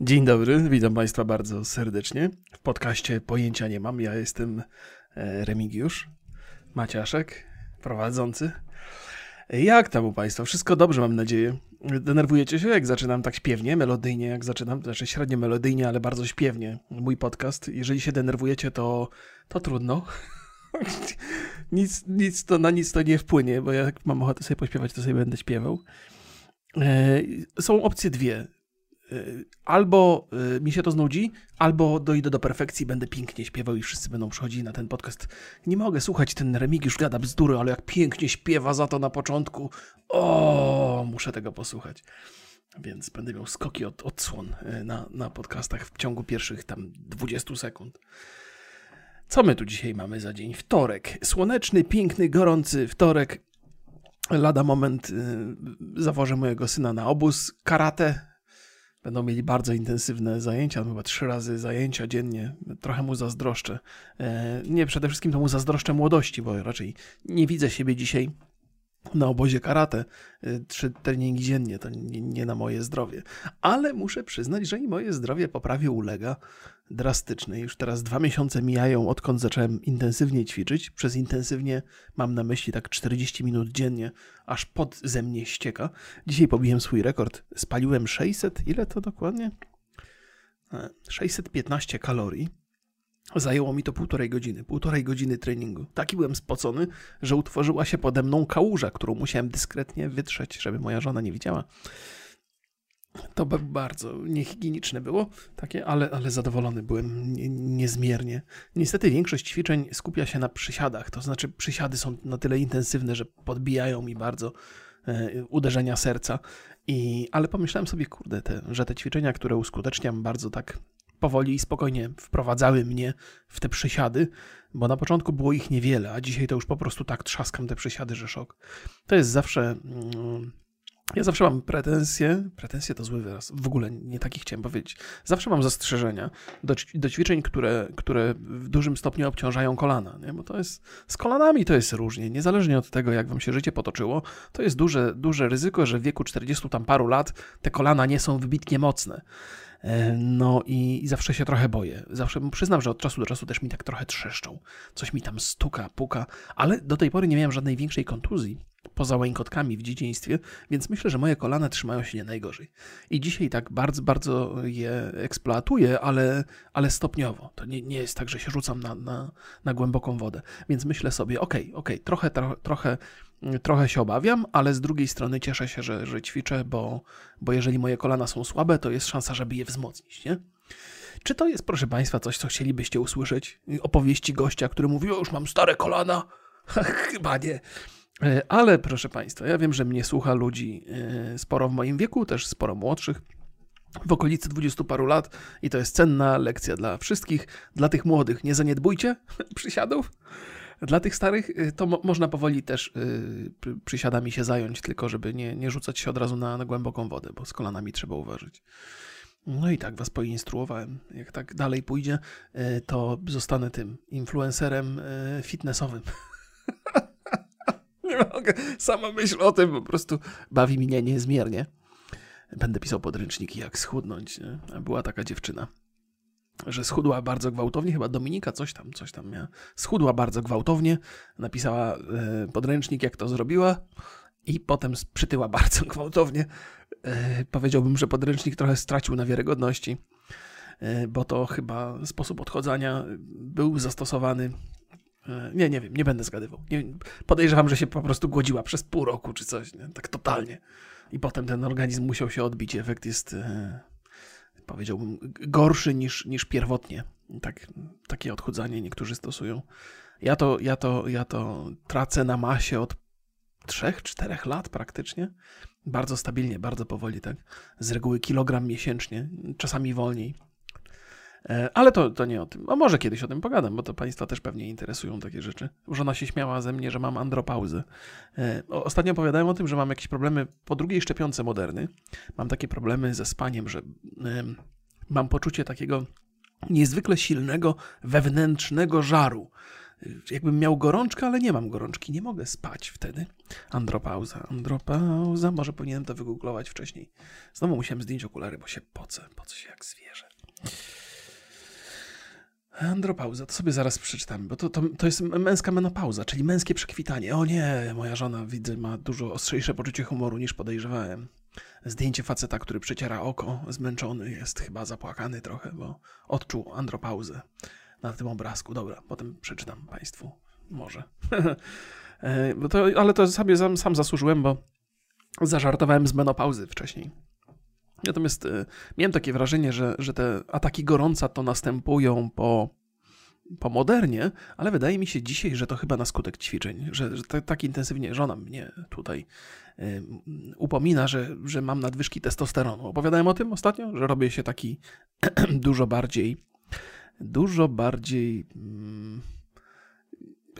Dzień dobry, witam Państwa bardzo serdecznie. W podcaście Pojęcia nie mam. Ja jestem e, Remigiusz Maciaszek, prowadzący. Jak tam u Państwa? Wszystko dobrze, mam nadzieję. Denerwujecie się, jak zaczynam tak śpiewnie, melodyjnie, jak zaczynam, znaczy średnio melodyjnie, ale bardzo śpiewnie mój podcast. Jeżeli się denerwujecie, to, to trudno. nic, nic to, na nic to nie wpłynie, bo jak mam ochotę sobie pośpiewać, to sobie będę śpiewał. E, są opcje dwie. E, albo e, mi się to znudzi, albo dojdę do perfekcji, będę pięknie śpiewał i wszyscy będą przychodzili na ten podcast. Nie mogę słuchać, ten Remigiusz gada bzdury, ale jak pięknie śpiewa za to na początku. O, muszę tego posłuchać. Więc będę miał skoki od odsłon na, na podcastach w ciągu pierwszych tam 20 sekund. Co my tu dzisiaj mamy za dzień? Wtorek. Słoneczny, piękny, gorący wtorek. Lada moment y, zawożę mojego syna na obóz karate. Będą mieli bardzo intensywne zajęcia, chyba trzy razy zajęcia dziennie. Trochę mu zazdroszczę. E, nie, przede wszystkim to mu zazdroszczę młodości, bo raczej nie widzę siebie dzisiaj na obozie karate. Y, trzy treningi dziennie to nie, nie na moje zdrowie. Ale muszę przyznać, że i moje zdrowie poprawie ulega drastyczny. Już teraz dwa miesiące mijają, odkąd zacząłem intensywnie ćwiczyć. Przez intensywnie mam na myśli tak 40 minut dziennie, aż pod ze mnie ścieka. Dzisiaj pobiłem swój rekord. Spaliłem 600, ile to dokładnie? 615 e, kalorii. Zajęło mi to półtorej godziny, półtorej godziny treningu. Taki byłem spocony, że utworzyła się pode mną kałuża, którą musiałem dyskretnie wytrzeć, żeby moja żona nie widziała. To bardzo niehigieniczne było, takie, ale, ale zadowolony byłem niezmiernie. Niestety większość ćwiczeń skupia się na przysiadach, to znaczy przysiady są na tyle intensywne, że podbijają mi bardzo e, uderzenia serca. I, ale pomyślałem sobie, kurde, te, że te ćwiczenia, które uskuteczniam bardzo tak powoli i spokojnie wprowadzały mnie w te przysiady, bo na początku było ich niewiele, a dzisiaj to już po prostu tak trzaskam te przysiady, że szok. To jest zawsze... Mm, ja zawsze mam pretensje, pretensje to zły wyraz, w ogóle nie taki chciałem powiedzieć. Zawsze mam zastrzeżenia do, do ćwiczeń, które, które w dużym stopniu obciążają kolana, nie? bo to jest, z kolanami to jest różnie, niezależnie od tego, jak wam się życie potoczyło, to jest duże, duże ryzyko, że w wieku 40 tam paru lat te kolana nie są wybitnie mocne. E, no i, i, zawsze się trochę boję. Zawsze przyznam, że od czasu do czasu też mi tak trochę trzeszczą. Coś mi tam stuka, puka, ale do tej pory nie miałem żadnej większej kontuzji poza łańkotkami w dzieciństwie, więc myślę, że moje kolana trzymają się nie najgorzej. I dzisiaj tak bardzo, bardzo je eksploatuję, ale, ale stopniowo. To nie, nie jest tak, że się rzucam na, na, na głęboką wodę. Więc myślę sobie, okej, okay, okej, okay, trochę, tro, trochę, trochę się obawiam, ale z drugiej strony cieszę się, że, że ćwiczę, bo, bo jeżeli moje kolana są słabe, to jest szansa, żeby je wzmocnić, nie? Czy to jest, proszę Państwa, coś, co chcielibyście usłyszeć? Opowieści gościa, który mówi, o już mam stare kolana? Chyba nie. E, ale proszę Państwa, ja wiem, że mnie słucha ludzi e, sporo w moim wieku, też sporo młodszych, w okolicy dwudziestu paru lat i to jest cenna lekcja dla wszystkich. Dla tych młodych nie zaniedbujcie przysiadów. Dla tych starych e, to mo można powoli też yy, przysiadami się zająć, tylko żeby nie, nie rzucać się od razu na, na głęboką wodę, bo z kolanami trzeba uważać. No i tak was poinstruowałem. Jak tak dalej pójdzie, yy, to zostanę tym influencerem yy, fitnessowym. nie mogę. Sama myśl o tym po prostu bawi mnie niezmiernie. Będę pisał podręczniki, jak schudnąć. Była taka dziewczyna, że schudła bardzo gwałtownie, chyba Dominika coś tam, coś tam miała. Schudła bardzo gwałtownie, napisała e, podręcznik, jak to zrobiła i potem przytyła bardzo gwałtownie. E, powiedziałbym, że podręcznik trochę stracił na wiarygodności, e, bo to chyba sposób odchodzania był zastosowany nie, nie wiem, nie będę zgadywał. Nie, podejrzewam, że się po prostu głodziła przez pół roku czy coś, nie? tak totalnie. I potem ten organizm musiał się odbić. Efekt jest, powiedziałbym, gorszy niż, niż pierwotnie. Tak, takie odchudzanie niektórzy stosują. Ja to, ja, to, ja to tracę na masie od 3-4 lat praktycznie. Bardzo stabilnie, bardzo powoli, tak. Z reguły kilogram miesięcznie, czasami wolniej. E, ale to, to nie o tym. A może kiedyś o tym pogadam, bo to Państwa też pewnie interesują takie rzeczy. Żona się śmiała ze mnie, że mam andropauzę. E, ostatnio opowiadałem o tym, że mam jakieś problemy po drugiej szczepionce moderny. Mam takie problemy ze spaniem, że mam poczucie takiego niezwykle silnego wewnętrznego żaru. jakbym miał gorączkę, ale nie mam gorączki, nie mogę spać wtedy. Andropauza, andropauza, może powinienem to wygooglować wcześniej. Znowu musiałem zdjąć okulary, bo się pocę, pocę się jak zwierzę. Andropauza, to sobie zaraz przeczytamy, bo to, to, to jest męska menopauza, czyli męskie przekwitanie. O nie, moja żona, widzę, ma dużo ostrzejsze poczucie humoru niż podejrzewałem. Zdjęcie faceta, który przeciera oko, zmęczony, jest chyba zapłakany trochę, bo odczuł andropauzę na tym obrazku. Dobra, potem przeczytam Państwu. Może. E, bo to, ale to sobie sam, sam zasłużyłem, bo zażartowałem z menopauzy wcześniej. Natomiast y, miałem takie wrażenie, że, że te ataki gorąca to następują po, po modernie, ale wydaje mi się dzisiaj, że to chyba na skutek ćwiczeń, że, że tak, tak intensywnie żona mnie tutaj y, upomina, że, że mam nadwyżki testosteronu. Opowiadałem o tym ostatnio, że robię się taki dużo bardziej, dużo bardziej. Mm,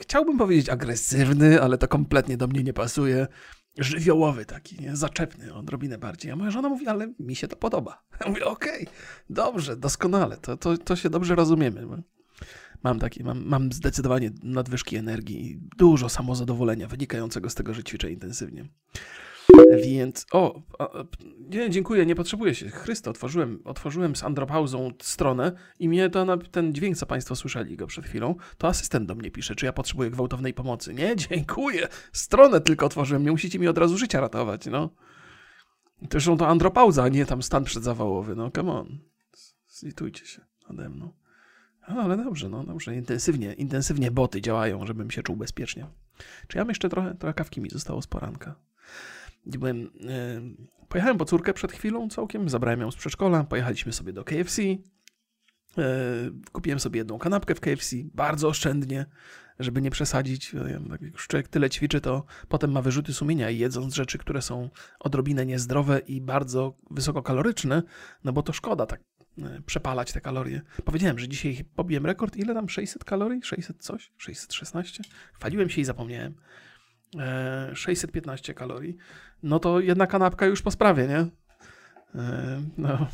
chciałbym powiedzieć agresywny, ale to kompletnie do mnie nie pasuje żywiołowy taki, nie? zaczepny odrobinę bardziej. A moja żona mówi, ale mi się to podoba. Ja mówię, okej, okay, dobrze, doskonale, to, to, to się dobrze rozumiemy. Mam takie, mam, mam zdecydowanie nadwyżki energii i dużo samozadowolenia wynikającego z tego, że ćwiczę intensywnie. Więc, o, nie, dziękuję, nie potrzebuję się. Chrysto, otworzyłem, otworzyłem z andropauzą stronę i mnie to, ten dźwięk, co Państwo słyszeli go przed chwilą, to asystent do mnie pisze, czy ja potrzebuję gwałtownej pomocy. Nie, dziękuję, stronę tylko otworzyłem, nie musicie mi od razu życia ratować, no. Zresztą to andropauza, a nie tam stan przedzawałowy, no come on. Zlitujcie się ode mną. No, ale dobrze, no dobrze, intensywnie, intensywnie boty działają, żebym się czuł bezpiecznie. Czy ja jeszcze trochę, trochę kawki mi zostało z poranka byłem, yy, pojechałem po córkę przed chwilą całkiem, zabrałem ją z przedszkola, pojechaliśmy sobie do KFC, yy, kupiłem sobie jedną kanapkę w KFC, bardzo oszczędnie, żeby nie przesadzić. Jak już człowiek tyle ćwiczy, to potem ma wyrzuty sumienia i jedząc rzeczy, które są odrobinę niezdrowe i bardzo wysokokaloryczne, no bo to szkoda tak przepalać te kalorie. Powiedziałem, że dzisiaj pobiłem rekord. Ile tam? 600 kalorii? 600 coś? 616? Chwaliłem się i zapomniałem. 615 kalorii, no to jedna kanapka już po sprawie, nie? E, no.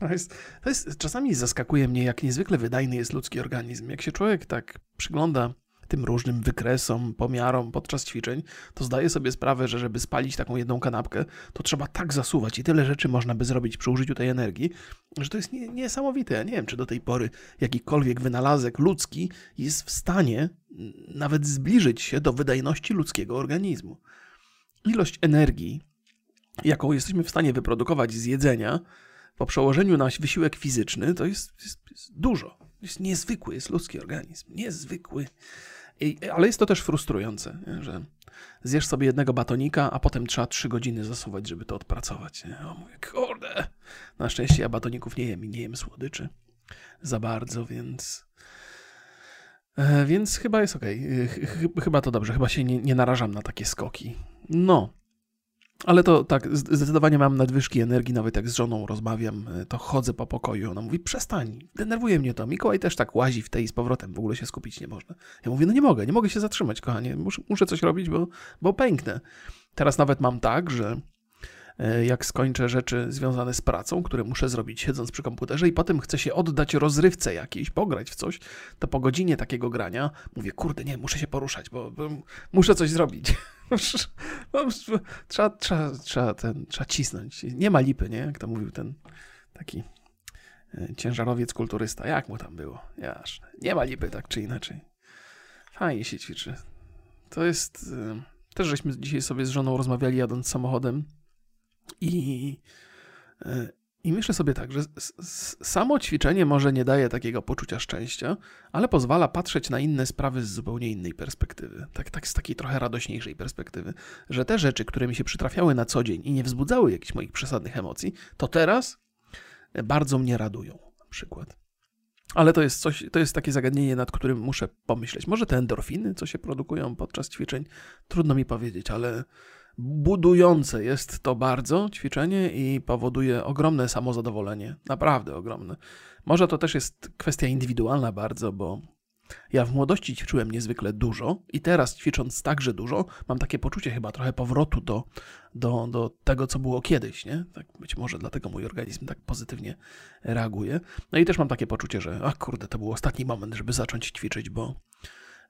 To jest, to jest, czasami zaskakuje mnie, jak niezwykle wydajny jest ludzki organizm. Jak się człowiek tak przygląda tym różnym wykresom, pomiarom podczas ćwiczeń, to zdaję sobie sprawę, że żeby spalić taką jedną kanapkę, to trzeba tak zasuwać i tyle rzeczy można by zrobić przy użyciu tej energii, że to jest niesamowite. Ja nie wiem, czy do tej pory jakikolwiek wynalazek ludzki jest w stanie nawet zbliżyć się do wydajności ludzkiego organizmu. Ilość energii, jaką jesteśmy w stanie wyprodukować z jedzenia, po przełożeniu na wysiłek fizyczny, to jest, jest, jest dużo. Jest niezwykły, jest ludzki organizm. Niezwykły. I, ale jest to też frustrujące, nie? że zjesz sobie jednego batonika, a potem trzeba trzy godziny zasuwać, żeby to odpracować. Nie? O mówię, kurde. Na szczęście ja batoników nie jem i nie jem słodyczy za bardzo, więc... E, więc chyba jest ok. Chyba to dobrze. Chyba się nie, nie narażam na takie skoki. No, ale to tak, zdecydowanie mam nadwyżki energii, nawet jak z żoną rozmawiam, e, to chodzę po pokoju. Ona mówi, przestań, denerwuje mnie to. Mikołaj też tak łazi w tej z powrotem, w ogóle się skupić nie można. Ja mówię, no nie mogę, nie mogę się zatrzymać, kochanie, muszę, muszę coś robić, bo, bo pęknę. Teraz nawet mam tak, że jak skończę rzeczy związane z pracą, które muszę zrobić siedząc przy komputerze i potem chcę się oddać rozrywce jakiejś, pograć w coś, to po godzinie takiego grania mówię, kurde, nie, muszę się poruszać, bo, bo muszę coś zrobić. trzeba, trzeba, trzeba, ten, trzeba cisnąć. Nie ma lipy, nie? Jak to mówił ten taki e, ciężarowiec kulturysta. Jak mu tam było? Jasne. Nie ma lipy, tak czy inaczej. Fajnie się ćwiczy. To jest... E, też żeśmy dzisiaj sobie z żoną rozmawiali jadąc samochodem i, e, i myślę sobie tak, że samo ćwiczenie może nie daje takiego poczucia szczęścia, ale pozwala patrzeć na inne sprawy z zupełnie innej perspektywy. Tak, tak z takiej trochę radośniejszej perspektywy, że te rzeczy, które mi się przytrafiały na co dzień i nie wzbudzały jakichś moich przesadnych emocji, to teraz bardzo mnie radują, na przykład. Ale to jest coś, to jest takie zagadnienie, nad którym muszę pomyśleć. Może te endorfiny, co się produkują podczas ćwiczeń, trudno mi powiedzieć, ale budujące jest to bardzo ćwiczenie i powoduje ogromne samozadowolenie. Naprawdę ogromne. Może to też jest kwestia indywidualna bardzo, bo ja w młodości ćwiczyłem niezwykle dużo i teraz ćwicząc także dużo, mam takie poczucie chyba trochę powrotu do, do, do tego, co było kiedyś, nie? Tak być może dlatego mój organizm tak pozytywnie reaguje. No i też mam takie poczucie, że a kurde, to był ostatni moment, żeby zacząć ćwiczyć, bo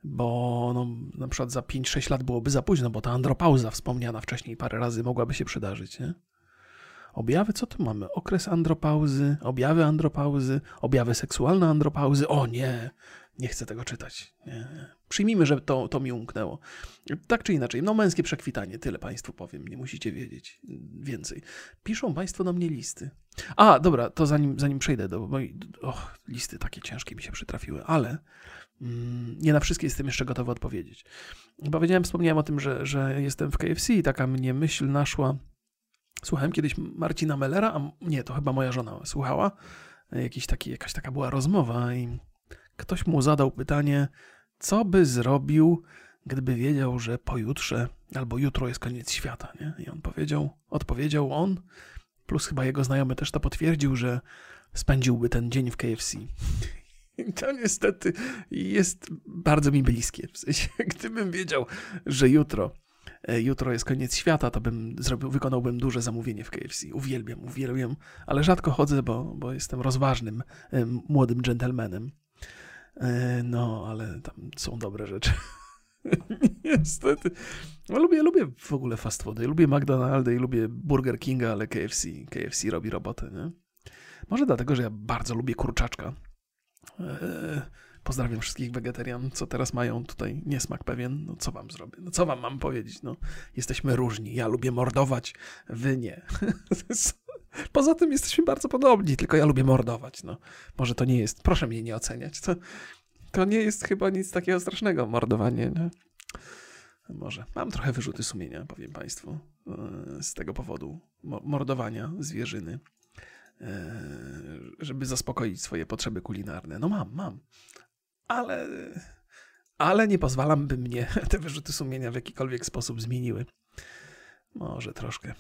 bo no, na przykład za 5-6 lat byłoby za późno, bo ta andropauza wspomniana wcześniej parę razy mogłaby się przydarzyć, nie? Objawy, co tu mamy? Okres andropauzy, objawy andropauzy, objawy seksualne andropauzy. O nie, nie chcę tego czytać. Nie, nie. Przyjmijmy, że to, to mi umknęło. Tak czy inaczej, no męskie przekwitanie, tyle Państwu powiem, nie musicie wiedzieć więcej. Piszą Państwo do mnie listy. A, dobra, to zanim, zanim przejdę do mojej... Och, listy takie ciężkie mi się przytrafiły, ale mm, nie na wszystkie jestem jeszcze gotowy odpowiedzieć. Powiedziałem, wspomniałem o tym, że, że jestem w KFC i taka mnie myśl naszła. Słuchałem kiedyś Marcina Mellera, a nie, to chyba moja żona słuchała. Jakiś taki, jakaś taka była rozmowa i ktoś mu zadał pytanie, co by zrobił, gdyby wiedział, że pojutrze albo jutro jest koniec świata, nie? I on powiedział, odpowiedział on, plus chyba jego znajomy też to potwierdził, że spędziłby ten dzień w KFC. To niestety jest bardzo mi bliskie. W sensie, gdybym wiedział, że jutro, e, jutro jest koniec świata, to bym zrobił, wykonałbym duże zamówienie w KFC. Uwielbiam, uwielbiam, ale rzadko chodzę, bo, bo jestem rozważnym, młodym dżentelmenem. E, no, ale tam są dobre rzeczy. Niestety. No, lubię, lubię w ogóle fast foody. Lubię McDonald's i lubię Burger Kinga, ale KFC, KFC robi robotę, nie? Może dlatego, że ja bardzo lubię kurczaczka. Eee, pozdrawiam wszystkich wegetarian, co teraz mają tutaj niesmak pewien. No co wam zrobię? No co wam mam powiedzieć? No, jesteśmy różni. Ja lubię mordować, wy nie. Poza tym jesteśmy bardzo podobni, tylko ja lubię mordować. No, może to nie jest, proszę mnie nie oceniać. To, to nie jest chyba nic takiego strasznego, mordowanie. Nie? Może. Mam trochę wyrzuty sumienia, powiem Państwu, e, z tego powodu mordowania zwierzyny, e, żeby zaspokoić swoje potrzeby kulinarne. No mam, mam. Ale, ale nie pozwalam, by mnie te wyrzuty sumienia w jakikolwiek sposób zmieniły. Może troszkę.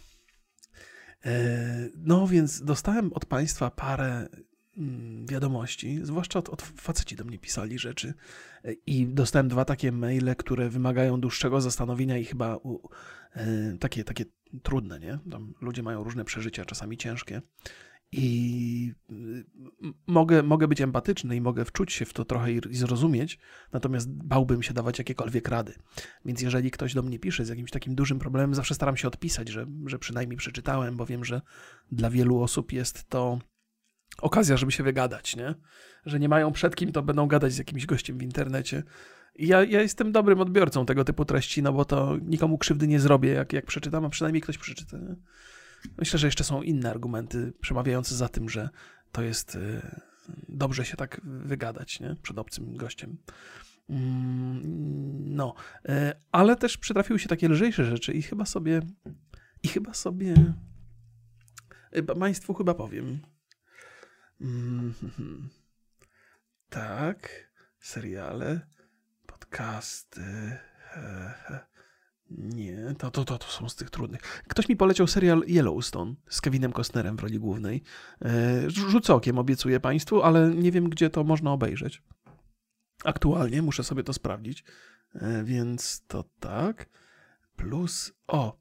E, no więc dostałem od Państwa parę mm, wiadomości, zwłaszcza od, od faceci do mnie pisali rzeczy e, i dostałem dwa takie maile, które wymagają dłuższego zastanowienia i chyba u, e, takie, takie trudne, nie? Tam ludzie mają różne przeżycia, czasami ciężkie i y, mogę, mogę być empatyczny i mogę wczuć się w to trochę i zrozumieć, natomiast bałbym się dawać jakiekolwiek rady. Więc jeżeli ktoś do mnie pisze z jakimś takim dużym problemem, zawsze staram się odpisać, że, że przynajmniej przeczytałem, bo wiem, że dla wielu osób jest to okazja, żeby się wygadać, nie? Że nie mają przed kim, to będą gadać z jakimś gościem w internecie. I ja, ja jestem dobrym odbiorcą tego typu treści, no bo to nikomu krzywdy nie zrobię, jak, jak przeczytam, a przynajmniej ktoś przeczyta. Nie? Myślę, że jeszcze są inne argumenty przemawiające za tym, że to jest y, dobrze się tak wygadać nie? przed obcym gościem. Mm, no, y, ale też przytrafiły się takie lżejsze rzeczy i chyba sobie, i chyba sobie, y, Państwu chyba powiem. Mm, tak, seriale, podcasty. He, he. Nie, to, to, to, to są z tych trudnych. Ktoś mi poleciał serial Yellowstone z Kevinem Costnerem w roli głównej. E, rzucę okiem, obiecuję Państwu, ale nie wiem, gdzie to można obejrzeć. Aktualnie muszę sobie to sprawdzić. E, więc to tak. Plus, o,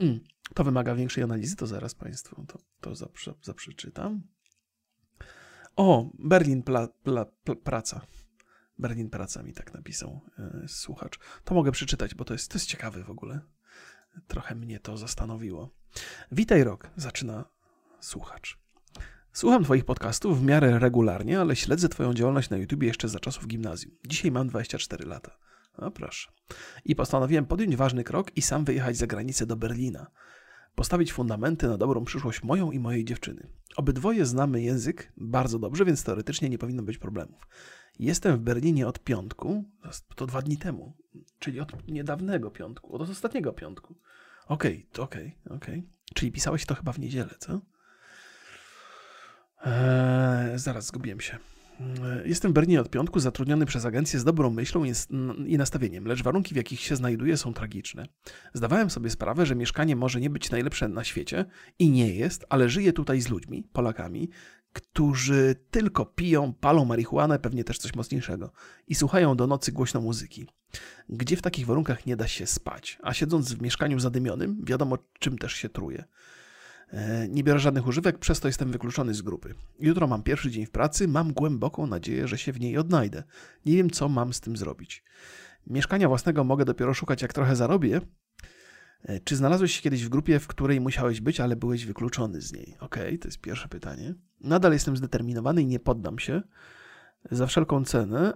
mm, to wymaga większej analizy, to zaraz Państwu to, to zaprze, zaprzeczytam. O, Berlin pla, pla, pla, praca. Berlin Praca mi tak napisał e, słuchacz. To mogę przeczytać, bo to jest, to jest ciekawe w ogóle. Trochę mnie to zastanowiło. Witaj rok, zaczyna słuchacz. Słucham Twoich podcastów w miarę regularnie, ale śledzę Twoją działalność na YouTube jeszcze za czasów gimnazjum. Dzisiaj mam 24 lata. No proszę. I postanowiłem podjąć ważny krok i sam wyjechać za granicę do Berlina. Postawić fundamenty na dobrą przyszłość moją i mojej dziewczyny. Obydwoje znamy język bardzo dobrze, więc teoretycznie nie powinno być problemów. Jestem w Berlinie od piątku, to dwa dni temu, czyli od niedawnego piątku, od ostatniego piątku. Okej, okay, okej, okay, okej. Okay. Czyli pisałeś to chyba w niedzielę, co? Eee, zaraz zgubiłem się. Eee, jestem w Berlinie od piątku, zatrudniony przez agencję z dobrą myślą i nastawieniem, lecz warunki, w jakich się znajduję, są tragiczne. Zdawałem sobie sprawę, że mieszkanie może nie być najlepsze na świecie i nie jest, ale żyję tutaj z ludźmi, Polakami, którzy tylko piją, palą marihuanę, pewnie też coś mocniejszego, i słuchają do nocy głośno muzyki. Gdzie w takich warunkach nie da się spać, a siedząc w mieszkaniu zadymionym, wiadomo czym też się truje. E, nie biorę żadnych używek, przez to jestem wykluczony z grupy. Jutro mam pierwszy dzień w pracy, mam głęboką nadzieję, że się w niej odnajdę. Nie wiem, co mam z tym zrobić. Mieszkania własnego mogę dopiero szukać, jak trochę zarobię. E, czy znalazłeś się kiedyś w grupie, w której musiałeś być, ale byłeś wykluczony z niej? Okej, okay, to jest pierwsze pytanie. Nadal jestem zdeterminowany i nie poddam się za wszelką cenę,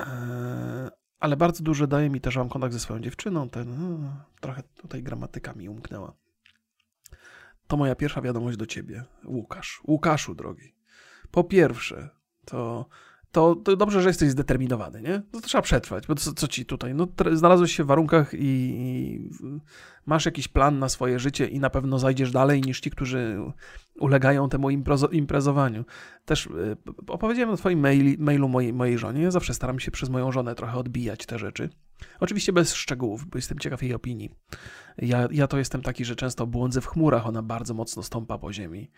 e, ale bardzo dużo daje mi też, że mam kontakt ze swoją dziewczyną. Ten, no, trochę tutaj gramatyka mi umknęła. To moja pierwsza wiadomość do ciebie, Łukasz. Łukaszu, drogi. Po pierwsze, to to, to dobrze, że jesteś zdeterminowany, nie? No to trzeba przetrwać, bo co, co ci tutaj? No, znalazłeś się w warunkach i, i, masz jakiś plan na swoje życie i na pewno zajdziesz dalej niż ci, którzy ulegają temu imprezo, imprezowaniu. Też y, opowiedziałem o twoim maili, mailu mojej, mojej żonie. Ja zawsze staram się przez moją żonę trochę odbijać te rzeczy. Oczywiście bez szczegółów, bo jestem ciekaw jej opinii. Ja, ja to jestem taki, że często błądzę w chmurach, ona bardzo mocno stąpa po ziemi.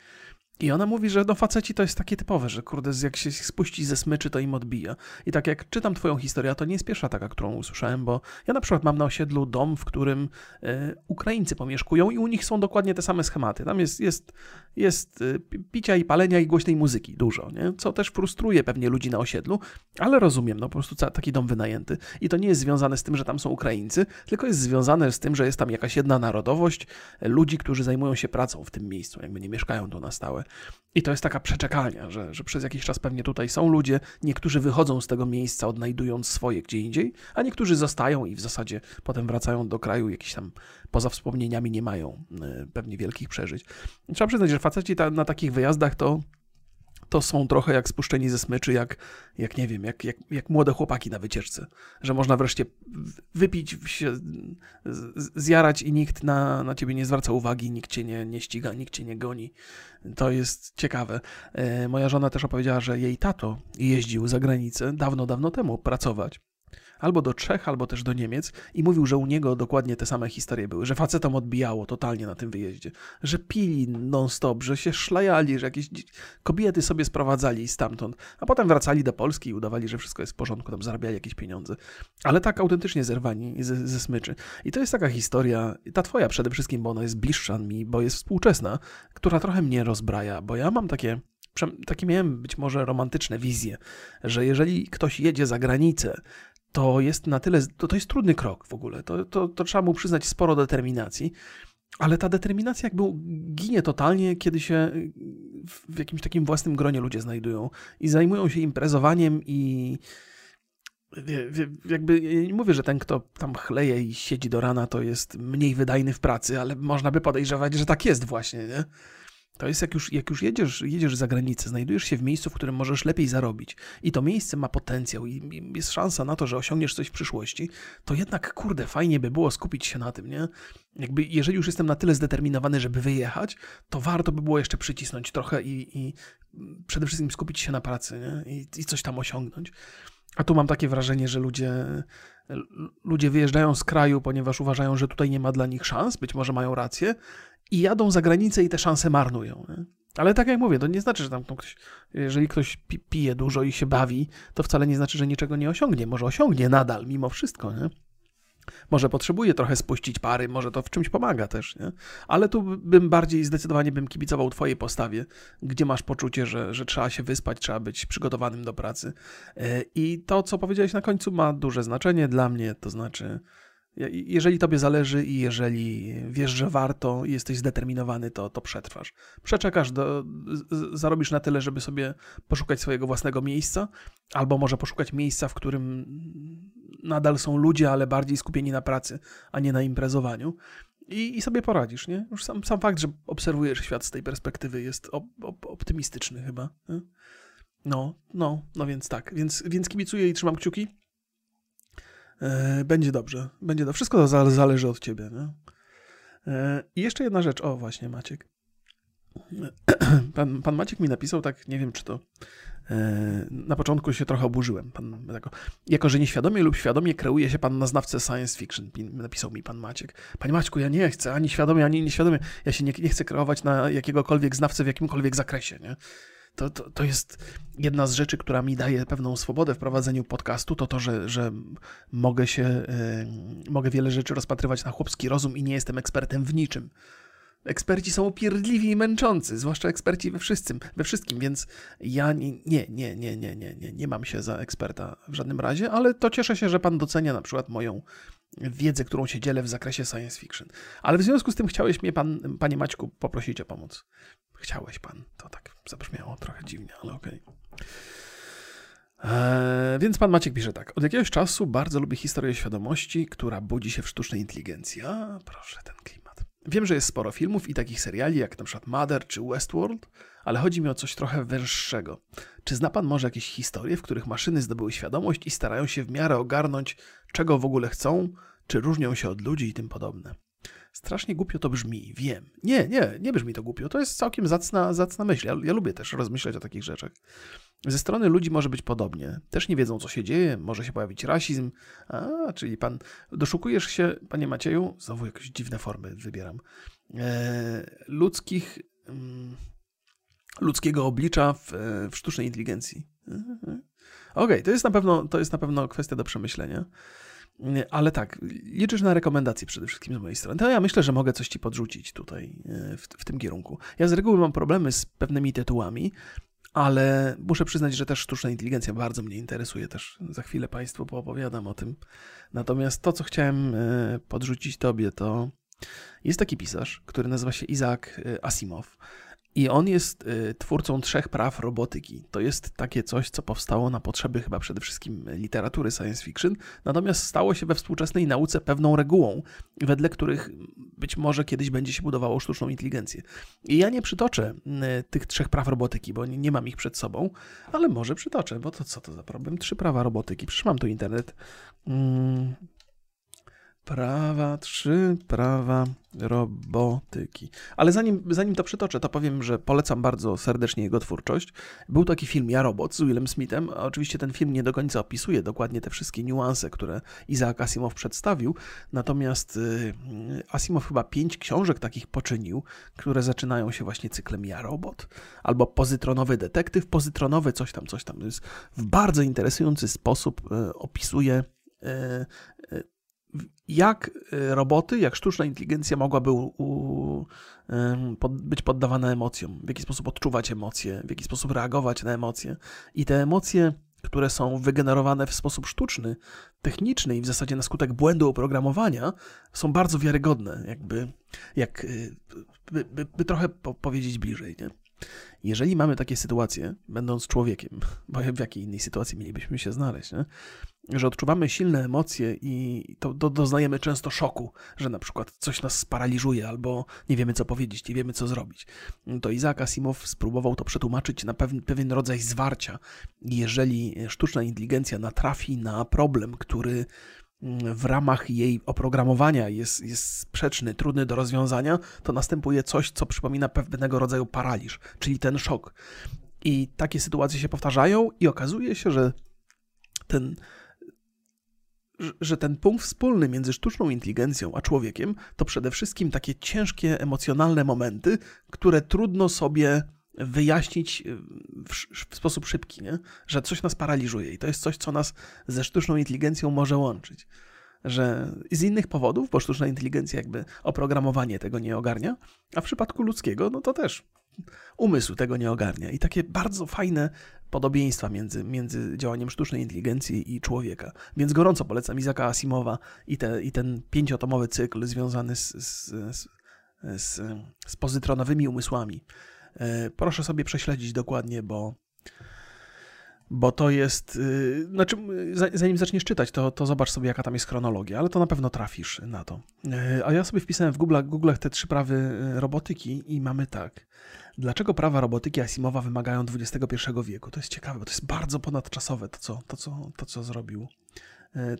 I ona mówi, że no faceci to jest takie typowe, że kurde, jak się spuści ze smyczy, to im odbija. I tak jak czytam twoją historię, to nie jest pierwsza taka, którą usłyszałem, bo ja na przykład mam na osiedlu dom, w którym y, Ukraińcy pomieszkują i u nich są dokładnie te same schematy. Tam jest, jest, jest y, picia i palenia i głośnej muzyki dużo, nie? co też frustruje pewnie ludzi na osiedlu, ale rozumiem, no po prostu taki dom wynajęty. I to nie jest związane z tym, że tam są Ukraińcy, tylko jest związane z tym, że jest tam jakaś jedna narodowość ludzi, którzy zajmują się pracą w tym miejscu, jakby nie mieszkają tu na stałe. I to jest taka przeczekalnia, że, że przez jakiś czas pewnie tutaj są ludzie, niektórzy wychodzą z tego miejsca, odnajdując swoje gdzie indziej, a niektórzy zostają i w zasadzie potem wracają do kraju, jakiś tam poza wspomnieniami nie mają e, pewnie wielkich przeżyć. Trzeba przyznać, że faceci ta, na takich wyjazdach to to są trochę jak spuszczeni ze smyczy, jak, jak nie wiem, jak, jak, jak młode chłopaki na wycieczce. Że można wreszcie wypić, się zjarać i nikt na, na ciebie nie zwraca uwagi, nikt cię nie, nie ściga, nikt cię nie goni. To jest ciekawe. E, moja żona też opowiedziała, że jej tato jeździł za granicę dawno, dawno temu pracować albo do Czech, albo też do Niemiec i mówił, że u niego dokładnie te same historie były, że facetom odbijało totalnie na tym wyjeździe, że pili non-stop, że się szlajali, że jakieś kobiety sobie sprowadzali stamtąd, a potem wracali do Polski i udawali, że wszystko jest w porządku, tam zarabiali jakieś pieniądze. Ale tak autentycznie zerwani ze, ze smyczy. I to jest taka historia, ta twoja przede wszystkim, bo ona jest bliższa mi, bo jest współczesna, która trochę mnie rozbraja, bo ja mam takie takie miałem być może romantyczne wizje, że jeżeli ktoś jedzie za granicę, to jest na tyle, to, to jest trudny krok w ogóle. To, to, to trzeba mu przyznać sporo determinacji. Ale ta determinacja jakby ginie totalnie, kiedy się w jakimś takim własnym gronie ludzie znajdują i zajmują się imprezowaniem i jakby nie mówię, że ten, kto tam chleje i siedzi do rana, to jest mniej wydajny w pracy, ale można by podejrzewać, że tak jest właśnie, nie? To jest jak już, jak już jedziesz, jedziesz za granicę, znajdujesz się w miejscu, w którym możesz lepiej zarobić i to miejsce ma potencjał i jest szansa na to, że osiągniesz coś w przyszłości, to jednak, kurde, fajnie by było skupić się na tym, nie? Jakby, jeżeli już jestem na tyle zdeterminowany, żeby wyjechać, to warto by było jeszcze przycisnąć trochę i, i przede wszystkim skupić się na pracy, nie? I, I coś tam osiągnąć. A tu mam takie wrażenie, że ludzie, ludzie wyjeżdżają z kraju, ponieważ uważają, że tutaj nie ma dla nich szans, być może mają rację, i jadą za granicę i te szanse marnują. Nie? Ale tak jak mówię, to nie znaczy, że tam ktoś, jeżeli ktoś pije dużo i się bawi, to wcale nie znaczy, że niczego nie osiągnie. Może osiągnie nadal, mimo wszystko, nie? Może potrzebuje trochę spuścić pary, może to w czymś pomaga też, nie? Ale tu bym bardziej zdecydowanie bym kibicował twojej postawie, gdzie masz poczucie, że, że trzeba się wyspać, trzeba być przygotowanym do pracy. E, I to, co powiedziałeś na końcu, ma duże znaczenie dla mnie, to znaczy jeżeli tobie zależy i jeżeli wiesz, że warto i jesteś zdeterminowany, to, to przetrwasz. Przeczekasz, do, zarobisz na tyle, żeby sobie poszukać swojego własnego miejsca, albo może poszukać miejsca, w którym nadal są ludzie, ale bardziej skupieni na pracy, a nie na imprezowaniu. I, i sobie poradzisz, nie? Już sam, sam fakt, że obserwujesz świat z tej perspektywy jest op, op, optymistyczny chyba. Nie? No, no, no więc tak. Więc, więc kibicuję i trzymam kciuki. E, będzie dobrze. Będzie dobrze. Wszystko to zależy od ciebie. Nie? E, I jeszcze jedna rzecz. O, właśnie, Maciek. Pan, pan Maciek mi napisał, tak, nie wiem czy to. E, na początku się trochę oburzyłem. Pan, jako, jako, że nieświadomie lub świadomie kreuje się pan na znawcę science fiction, napisał mi pan Maciek. Panie Maćku, ja nie chcę ani świadomie, ani nieświadomie. Ja się nie, nie chcę kreować na jakiegokolwiek znawcę w jakimkolwiek zakresie. Nie? To, to, to jest jedna z rzeczy, która mi daje pewną swobodę w prowadzeniu podcastu, to to, że, że mogę się, yy, mogę wiele rzeczy rozpatrywać na chłopski rozum i nie jestem ekspertem w niczym. Eksperci są upierdliwi i męczący, zwłaszcza eksperci we wszystkim, we wszystkim, więc ja nie, nie, nie, nie, nie, nie, nie, nie mam się za eksperta w żadnym razie, ale to cieszę się, że pan docenia na przykład moją wiedzę, którą się dzielę w zakresie science fiction. Ale w związku z tym chciałeś mnie, pan, panie Maćku, poprosić o pomoc. Chciałeś pan. To tak zabrzmiało trochę dziwnie, ale okej. Okay. Eee, więc pan Maciek pisze tak. Od jakiegoś czasu bardzo lubię historię świadomości, która budzi się w sztucznej inteligencji. A, proszę, ten klimat. Wiem, że jest sporo filmów i takich seriali jak przykład Mother czy Westworld, ale chodzi mi o coś trochę węższego. Czy zna pan może jakieś historie, w których maszyny zdobyły świadomość i starają się w miarę ogarnąć, czego w ogóle chcą, czy różnią się od ludzi i tym podobne? Strasznie głupio to brzmi, wiem. Nie, nie, nie brzmi to głupio. To jest całkiem zacna, zacna myśl. Ja, ja lubię też rozmyślać o takich rzeczach. Ze strony ludzi może być podobnie. Też nie wiedzą, co się dzieje, może się pojawić rasizm. A, czyli pan, doszukujesz się, panie Macieju, znowu jakieś dziwne formy wybieram, e, ludzkich, mm, ludzkiego oblicza w, w sztucznej inteligencji. Mhm. Okej, okay, to, jest na pewno, to jest na pewno kwestia do przemyślenia. Ale tak, liczysz na rekomendacje przede wszystkim z mojej strony. To ja myślę, że mogę coś ci podrzucić tutaj e, w, w tym kierunku. Ja z reguły mam problemy z pewnymi tytułami, ale muszę przyznać, że też sztuczna inteligencja bardzo mnie interesuje. Też za chwilę Państwu poopowiadam o tym. Natomiast to, co chciałem e, podrzucić Tobie, to jest taki pisarz, który nazywa się Isaac e, Asimov. I on jest y, twórcą trzech praw robotyki. To jest takie coś, co powstało na potrzeby chyba przede wszystkim literatury science fiction, natomiast stało się we współczesnej nauce pewną regułą, wedle których być może kiedyś będzie się budowało sztuczną inteligencję. I ja nie przytoczę y, tych trzech praw robotyki, bo nie, mam ich przed sobą, ale może przytoczę, bo to co to za problem? Trzy prawa robotyki. Przecież mam tu internet. Hmm. Prawa, trzy prawa robotyki. Ale zanim, zanim to przytoczę, to powiem, że polecam bardzo serdecznie jego twórczość. Był taki film Ja Robot z Willem Smithem. Oczywiście ten film nie do końca opisuje dokładnie te wszystkie niuanse, które Isaac Asimov przedstawił. Natomiast y, Asimov chyba pięć książek takich poczynił, które zaczynają się właśnie cyklem Ja Robot. Albo Pozytronowy detektyw, pozytronowy coś tam, coś tam. Jest w bardzo interesujący sposób y, opisuje y, jak y, roboty, jak sztuczna inteligencja mogłaby u, u, pod, być poddawana emocjom, w jaki sposób odczuwać emocje, w jaki sposób reagować na emocje. I te emocje, które są wygenerowane w sposób sztuczny, techniczny i w zasadzie na skutek błędu oprogramowania, są bardzo wiarygodne, jakby, jak, y, by, by, by trochę po, powiedzieć bliżej. Nie? Jeżeli mamy takie sytuacje, będąc człowiekiem, bo w jakiej innej sytuacji mielibyśmy się znaleźć, nie? że odczuwamy silne emocje i to, to doznajemy często szoku, że na przykład coś nas sparaliżuje albo nie wiemy co powiedzieć, nie wiemy co zrobić. To Isaac Asimov spróbował to przetłumaczyć na pewien, pewien rodzaj zwarcia. Jeżeli sztuczna inteligencja natrafi na problem, który w ramach jej oprogramowania jest, jest sprzeczny, trudny do rozwiązania, to następuje coś, co przypomina pewnego rodzaju paraliż, czyli ten szok. I takie sytuacje się powtarzają, i okazuje się, że ten że ten punkt wspólny między sztuczną inteligencją a człowiekiem to przede wszystkim takie ciężkie emocjonalne momenty, które trudno sobie wyjaśnić y, w, w, sposób szybki, nie? że coś nas paraliżuje i to jest coś, co nas ze sztuczną inteligencją może łączyć. Że z innych powodów, bo sztuczna inteligencja jakby oprogramowanie tego nie ogarnia, a w przypadku ludzkiego, no to też umysł tego nie ogarnia. I takie bardzo fajne podobieństwa między, między działaniem sztucznej inteligencji i człowieka. Więc gorąco polecam Izaka Asimowa i, te, i ten pięciotomowy cykl związany z, z, z, z, z pozytronowymi umysłami. E, proszę sobie prześledzić dokładnie, bo bo to jest. Yy, znaczy, zanim zaczniesz czytać, to, to zobacz sobie, jaka tam jest chronologia, ale to na pewno trafisz na to. Yy, a ja sobie wpisałem w Google, Google te trzy prawy y, robotyki i mamy tak. Dlaczego prawa robotyki Asimowa wymagają XXI wieku? To jest ciekawe, bo to jest bardzo ponadczasowe to, co, to, co, to, co zrobił,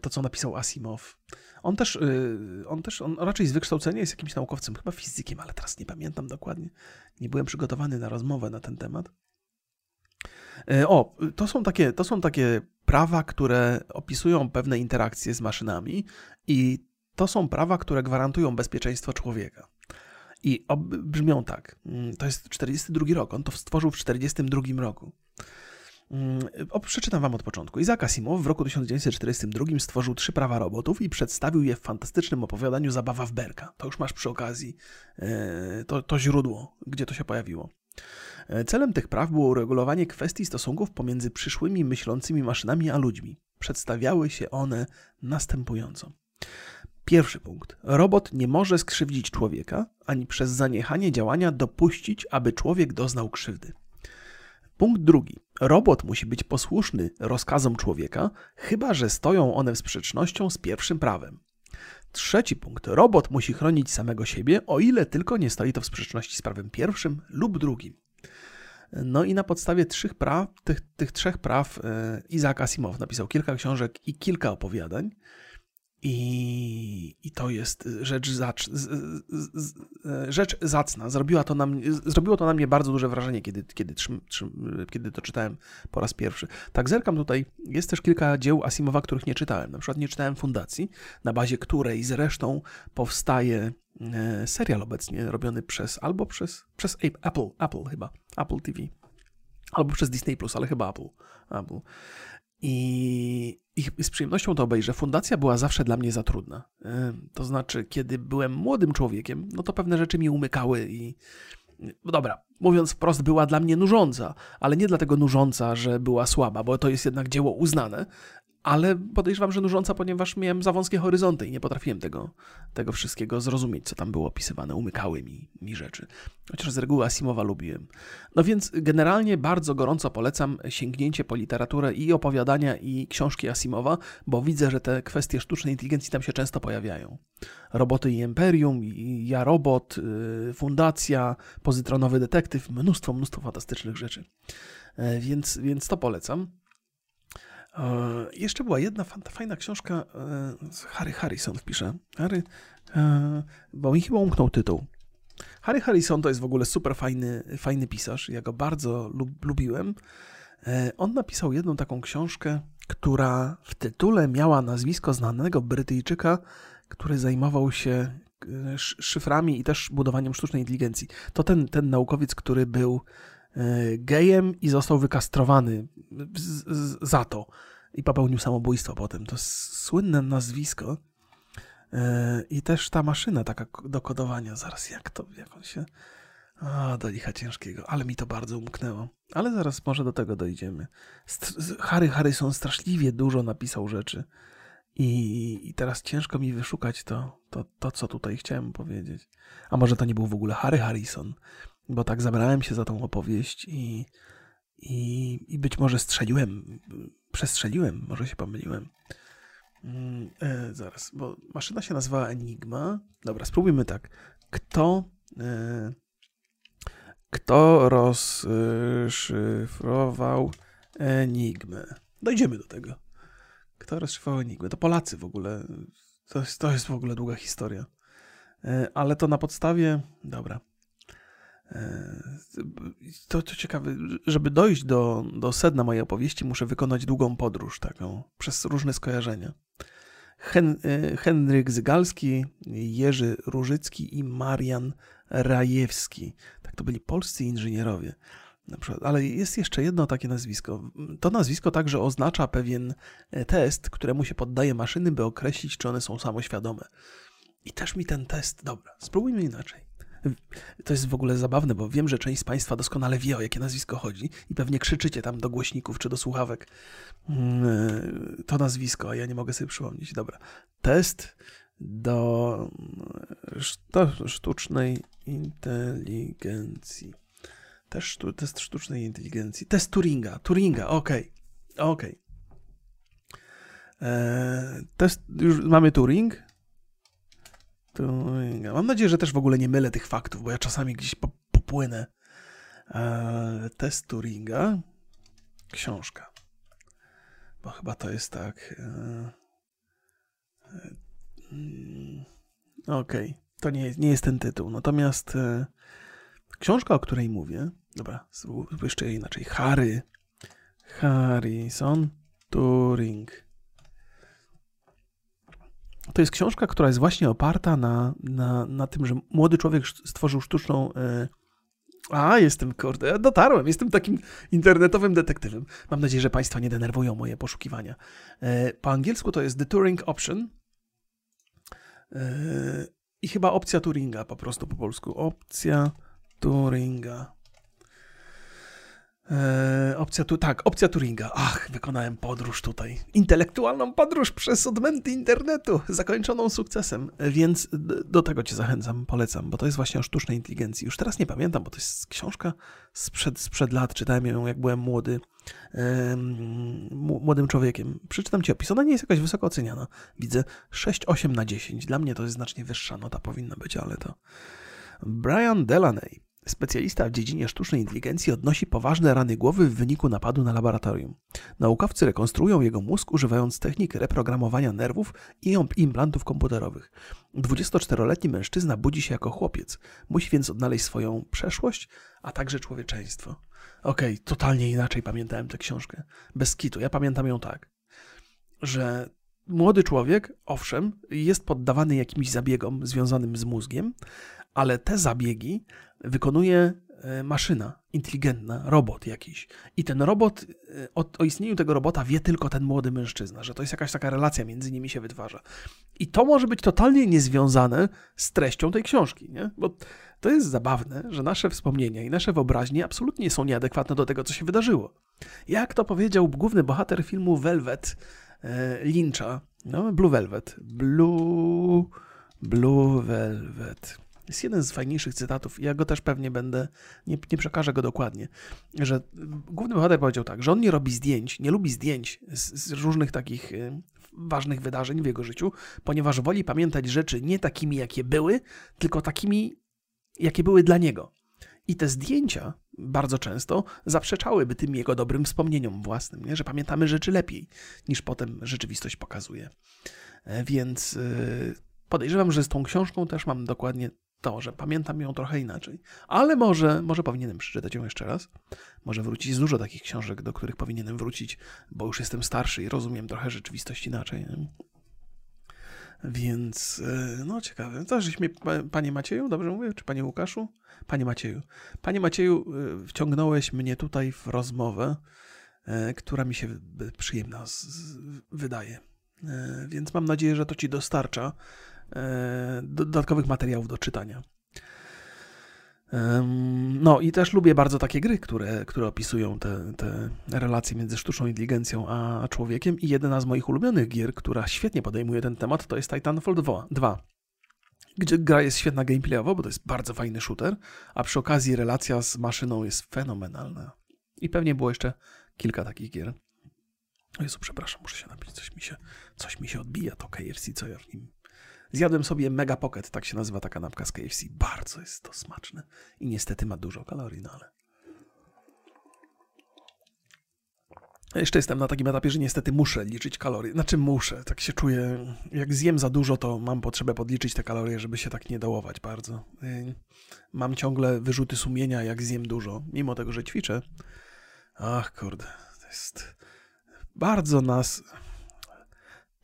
to, co napisał Asimov. On też, y, on też, on raczej z wykształcenia jest jakimś naukowcem, chyba fizykiem, ale teraz nie pamiętam dokładnie. Nie byłem przygotowany na rozmowę na ten temat. E, o, to są takie, to są takie prawa, które opisują pewne interakcje z maszynami i to są prawa, które gwarantują bezpieczeństwo człowieka. I brzmią tak. Mm, to jest 42 rok. On to stworzył w 42 roku. Mm, przeczytam wam od początku. Isaac Asimov w roku 1942 stworzył trzy prawa robotów i przedstawił je w fantastycznym opowiadaniu Zabawa w Berka. To już masz przy okazji e, to, to źródło, gdzie to się pojawiło. E, celem tych praw było uregulowanie kwestii stosunków pomiędzy przyszłymi myślącymi maszynami a ludźmi. Przedstawiały się one następująco. Pierwszy punkt. Robot nie może skrzywdzić człowieka, ani przez zaniechanie działania dopuścić, aby człowiek doznał krzywdy. Punkt drugi. Robot musi być posłuszny rozkazom człowieka, chyba że stoją one w sprzecznością z pierwszym prawem. Trzeci punkt. Robot musi chronić samego siebie, o ile tylko nie stoi to w sprzeczności z prawem pierwszym lub drugim. No i na podstawie trzech praw, tych, tych trzech praw e, Isaac Asimov napisał kilka książek i kilka opowiadań. I, I to jest rzecz, zacz, z, z, z, rzecz zacna. Zrobiła to na mnie, zrobiło to na mnie bardzo duże wrażenie, kiedy, kiedy, trzym, trzym, kiedy to czytałem po raz pierwszy. Tak, zerkam tutaj. Jest też kilka dzieł Asimowa, których nie czytałem. Na przykład nie czytałem Fundacji, na bazie której zresztą powstaje e, serial obecnie robiony przez albo przez, przez Apple, Apple chyba, Apple TV. Albo przez Disney Plus, ale chyba Apple. Apple. I, I, z przyjemnością to obejrzę. Fundacja była zawsze dla mnie za trudna. To znaczy, kiedy byłem młodym człowiekiem, no to pewne rzeczy mi umykały i. No dobra, mówiąc wprost, była dla mnie nużąca, ale nie dlatego nużąca, że była słaba, bo to jest jednak dzieło uznane, ale podejrzewam, że nużąca, ponieważ miałem za wąskie horyzonty i nie potrafiłem tego, tego wszystkiego zrozumieć, co tam było opisywane. Umykały mi, mi rzeczy. Chociaż z reguły Asimowa lubiłem. No więc generalnie bardzo gorąco polecam sięgnięcie po literaturę i opowiadania i książki Asimowa, bo widzę, że te kwestie sztucznej inteligencji tam się często pojawiają. Roboty i Imperium, i Ja Robot, y, Fundacja, Pozytronowy Detektyw, mnóstwo, mnóstwo fantastycznych rzeczy. E, więc, więc to polecam. E, jeszcze była jedna fajna książka, e, Harry Harrison wpiszę. Harry, e, bo mi chyba umknął tytuł. Harry Harrison to jest w ogóle super fajny, fajny pisarz. Ja go bardzo lub, lubiłem. On napisał jedną taką książkę, która w tytule miała nazwisko znanego Brytyjczyka, który zajmował się szyframi i też budowaniem sztucznej inteligencji. To ten, ten naukowiec, który był gejem i został wykastrowany za to i popełnił samobójstwo potem. To słynne nazwisko e, i też ta maszyna taka do kodowania. Zaraz jak to, jak on się... A, do licha ciężkiego, ale mi to bardzo umknęło. Ale zaraz może do tego dojdziemy. Harry Harrison straszliwie dużo napisał rzeczy. I, I, teraz ciężko mi wyszukać to, to, to, co tutaj chciałem powiedzieć. A może to nie był w ogóle Harry Harrison, bo tak zabrałem się za tą opowieść i, i, i być może strzeliłem, przestrzeliłem, może się pomyliłem. Mm, e, zaraz, bo maszyna się nazywa Enigma. Dobra, spróbujmy tak. Kto, e, kto rozszyfrował Enigmę? Dojdziemy do tego. Kto rozszyfrował Enigmę? To Polacy w ogóle. To jest, to jest w ogóle długa historia. E, ale to na podstawie. Dobra. E, to, to ciekawe, żeby dojść do, do sedna mojej opowieści, muszę wykonać długą podróż taką, przez różne skojarzenia. Hen, e, Henryk Zygalski, Jerzy Różycki i Marian Rajewski. Tak, to byli polscy inżynierowie. Ale jest jeszcze jedno takie nazwisko. To nazwisko także oznacza pewien e, test, któremu się poddaje maszyny, by określić, czy one są samoświadome. I też mi ten test. Dobra, spróbujmy inaczej. To jest w ogóle zabawne, bo wiem, że część z Państwa doskonale wie, o jakie nazwisko chodzi i pewnie krzyczycie tam do głośników czy do słuchawek mm, to nazwisko, a ja nie mogę sobie przypomnieć. Dobra. Test do, sztucznej inteligencji. Też test sztucznej inteligencji. Test Turinga. Turinga, okej. Okay. Okej. Okay. Eee, test, już mamy Turing. Mam nadzieję, że też w ogóle nie mylę tych faktów, bo ja czasami gdzieś popłynę. Eee, test Turinga. Książka. Bo chyba to jest tak. Eee, Okej, okay. to nie, nie jest ten tytuł. Natomiast e, książka, o której mówię, dobra, jeszcze inaczej. Harry, Harrison Turing. To jest książka, która jest właśnie oparta na, na, na tym, że młody człowiek stworzył sztuczną, e, A, jestem, kurde, dotarłem. Jestem takim internetowym detektywem. Mam nadzieję, że Państwa nie denerwują moje poszukiwania. E, po angielsku to jest The Turing Option. E, I chyba opcja Turinga po prostu po polsku. Opcja Turinga. Eee, opcja tu, tak, opcja Turinga. Ach, wykonałem podróż tutaj. Intelektualną podróż przez odmęty internetu, zakończoną sukcesem. Więc do tego cię zachęcam, polecam, bo to jest właśnie o sztucznej inteligencji. Już teraz nie pamiętam, bo to jest książka sprzed, sprzed lat. Czytałem ją, jak byłem młody, młodym człowiekiem. Przeczytam ci opis. Ona nie jest jakaś wysoko oceniana. Widzę 6-8 na 10. Dla mnie to jest znacznie wyższa nota powinna być, ale to... Brian Delaney Specjalista w dziedzinie sztucznej inteligencji odnosi poważne rany głowy w wyniku napadu na laboratorium. Naukowcy rekonstruują jego mózg używając technik reprogramowania nerwów i implantów komputerowych. 24-letni mężczyzna budzi się jako chłopiec. Musi więc odnaleźć swoją przeszłość, a także człowieczeństwo. Okej, okay, totalnie inaczej pamiętałem tę książkę. Bez kitu. Ja pamiętam ją tak, że młody człowiek, owszem, jest poddawany jakimś zabiegom związanym z mózgiem, ale te zabiegi wykonuje e, maszyna inteligentna, robot jakiś. I ten robot, e, o, o, istnieniu tego robota wie tylko ten młody mężczyzna, że to jest jakaś taka relacja między nimi się wytwarza. I to może być totalnie niezwiązane z treścią tej książki, nie? Bo to jest zabawne, że nasze wspomnienia i nasze wyobraźnie absolutnie są nieadekwatne do tego, co się wydarzyło. Jak to powiedział główny bohater filmu Velvet e, Lyncha, no, Blue Velvet. Blue... Blue Velvet jest jeden z fajniejszych cytatów. Ja go też pewnie będę, nie, nie przekażę go dokładnie, że główny bohater powiedział tak, że on nie robi zdjęć, nie lubi zdjęć z, z różnych takich y, ważnych wydarzeń w jego życiu, ponieważ woli pamiętać rzeczy nie takimi, jakie były, tylko takimi, jakie były dla niego. I te zdjęcia bardzo często zaprzeczałyby tym jego dobrym wspomnieniom własnym, nie? że pamiętamy rzeczy lepiej niż potem rzeczywistość pokazuje. E, więc y, podejrzewam, że z tą książką też mam dokładnie to, że pamiętam ją trochę inaczej. Ale może, może powinienem przeczytać ją jeszcze raz. Może wrócić z dużo takich książek, do których powinienem wrócić, bo już jestem starszy i rozumiem trochę rzeczywistość inaczej. Więc, e, no ciekawe. To żeśmy, panie Macieju, dobrze mówię, czy panie Łukaszu? Panie Macieju. Panie Macieju, e, wciągnąłeś mnie tutaj w rozmowę, e, która mi się przyjemna wydaje. Więc mam nadzieję, że to ci dostarcza dodatkowych materiałów do czytania. No i też lubię bardzo takie gry, które, które opisują te, te relacje między sztuczną inteligencją a człowiekiem i jedna z moich ulubionych gier, która świetnie podejmuje ten temat, to jest Titanfall 2, gdzie gra jest świetna gameplayowo, bo to jest bardzo fajny shooter, a przy okazji relacja z maszyną jest fenomenalna. I pewnie było jeszcze kilka takich gier. O Jezu, przepraszam, muszę się napić, coś mi się, coś mi się odbija, to KFC, co ja w nim Zjadłem sobie Mega Pocket, tak się nazywa ta kanapka z KFC. Bardzo jest to smaczne. I niestety ma dużo kalorii, no ale... Jeszcze jestem na takim etapie, że niestety muszę liczyć kalorie. Znaczy muszę, tak się czuję. Jak zjem za dużo, to mam potrzebę podliczyć te kalorie, żeby się tak nie dołować bardzo. Y, mam ciągle wyrzuty sumienia, jak zjem dużo, mimo tego, że ćwiczę. Ach, kurde, to jest bardzo nas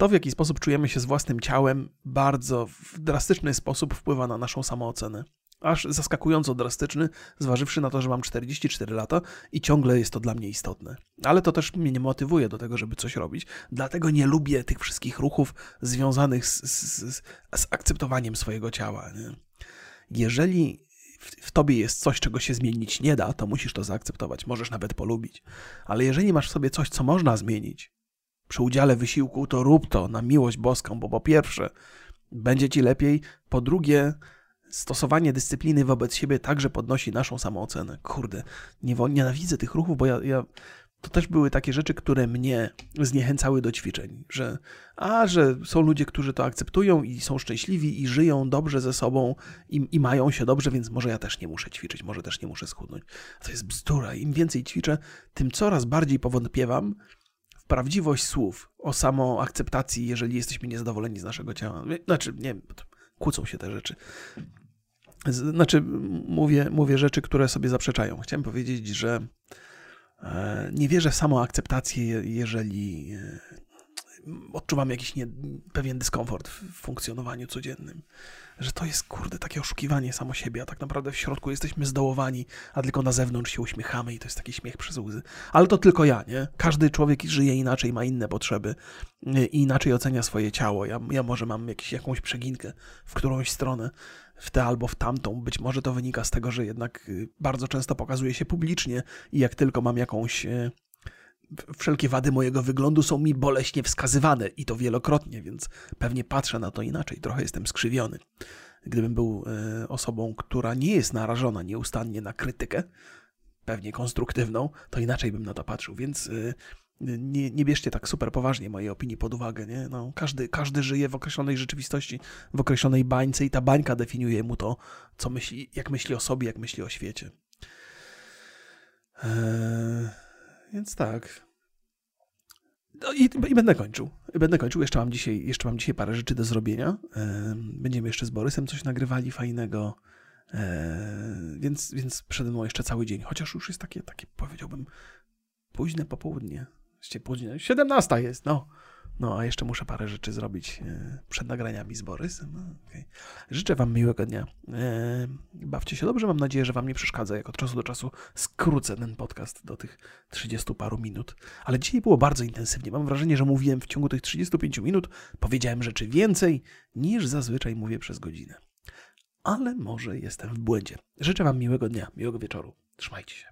to, w jaki sposób czujemy się z własnym ciałem, bardzo w drastyczny sposób wpływa na naszą samoocenę. Aż zaskakująco drastyczny, zważywszy na to, że mam 44 lata i ciągle jest to dla mnie istotne. Ale to też mnie nie motywuje do tego, żeby coś robić. Dlatego nie lubię tych wszystkich ruchów związanych z, z, z akceptowaniem swojego ciała. Nie? Jeżeli w, tobie jest coś, czego się zmienić nie da, to musisz to zaakceptować. Możesz nawet polubić. Ale jeżeli masz w sobie coś, co można zmienić, przy udziale wysiłku, to rób to na miłość boską, bo po pierwsze, będzie ci lepiej, po drugie, stosowanie dyscypliny wobec siebie także podnosi naszą samoocenę. Kurde, nie, nienawidzę tych ruchów, bo ja, ja to też były takie rzeczy, które mnie zniechęcały do ćwiczeń, że a, że są ludzie, którzy to akceptują i są szczęśliwi i żyją dobrze ze sobą i, i mają się dobrze, więc może ja też nie muszę ćwiczyć, może też nie muszę schudnąć. To jest bzdura. Im więcej ćwiczę, tym coraz bardziej powątpiewam, prawdziwość słów o samoakceptacji, jeżeli jesteśmy niezadowoleni z naszego ciała. Znaczy, nie kłócą się te rzeczy. Znaczy, mówię, mówię rzeczy, które sobie zaprzeczają. Chciałem powiedzieć, że e, nie wierzę w samoakceptację, jeżeli e, odczuwam jakiś nie, pewien dyskomfort w funkcjonowaniu codziennym. Że to jest, kurde, takie oszukiwanie samo siebie, a tak naprawdę w środku jesteśmy zdołowani, a tylko na zewnątrz się uśmiechamy i to jest taki śmiech przez łzy. Ale to tylko ja, nie? Każdy człowiek żyje inaczej, ma inne potrzeby i inaczej ocenia swoje ciało. Ja, ja może mam jakiś, jakąś przeginkę w którąś stronę, w tę albo w tamtą. Być może to wynika z tego, że jednak y, bardzo często pokazuje się publicznie i jak tylko mam jakąś y, wszelkie wady mojego wyglądu są mi boleśnie wskazywane i to wielokrotnie, więc pewnie patrzę na to inaczej, trochę jestem skrzywiony. Gdybym był e, osobą, która nie jest narażona nieustannie na krytykę, pewnie konstruktywną, to inaczej bym na to patrzył, więc e, nie, nie bierzcie tak super poważnie mojej opinii pod uwagę. Nie? No, każdy, każdy żyje w określonej rzeczywistości, w określonej bańce i ta bańka definiuje mu to, co myśli, jak myśli o sobie, jak myśli o świecie. Eee... Więc tak. No i, i, będę kończył. Będę kończył. Jeszcze mam, dzisiaj, jeszcze mam dzisiaj parę rzeczy do zrobienia. Będziemy jeszcze z Borysem coś nagrywali fajnego. Więc, więc przede mną jeszcze cały dzień. Chociaż już jest takie, takie powiedziałbym, późne popołudnie. Późne, 17 jest, no. No, a jeszcze muszę parę rzeczy zrobić e, przed nagraniami z Borysem. No, okay. Życzę Wam miłego dnia. E, bawcie się dobrze. Mam nadzieję, że Wam nie przeszkadza, jak od czasu do czasu skrócę ten podcast do tych 30 paru minut. Ale dzisiaj było bardzo intensywnie. Mam wrażenie, że mówiłem w ciągu tych 35 minut, powiedziałem rzeczy więcej niż zazwyczaj mówię przez godzinę. Ale może jestem w błędzie. Życzę Wam miłego dnia, miłego wieczoru. Trzymajcie się.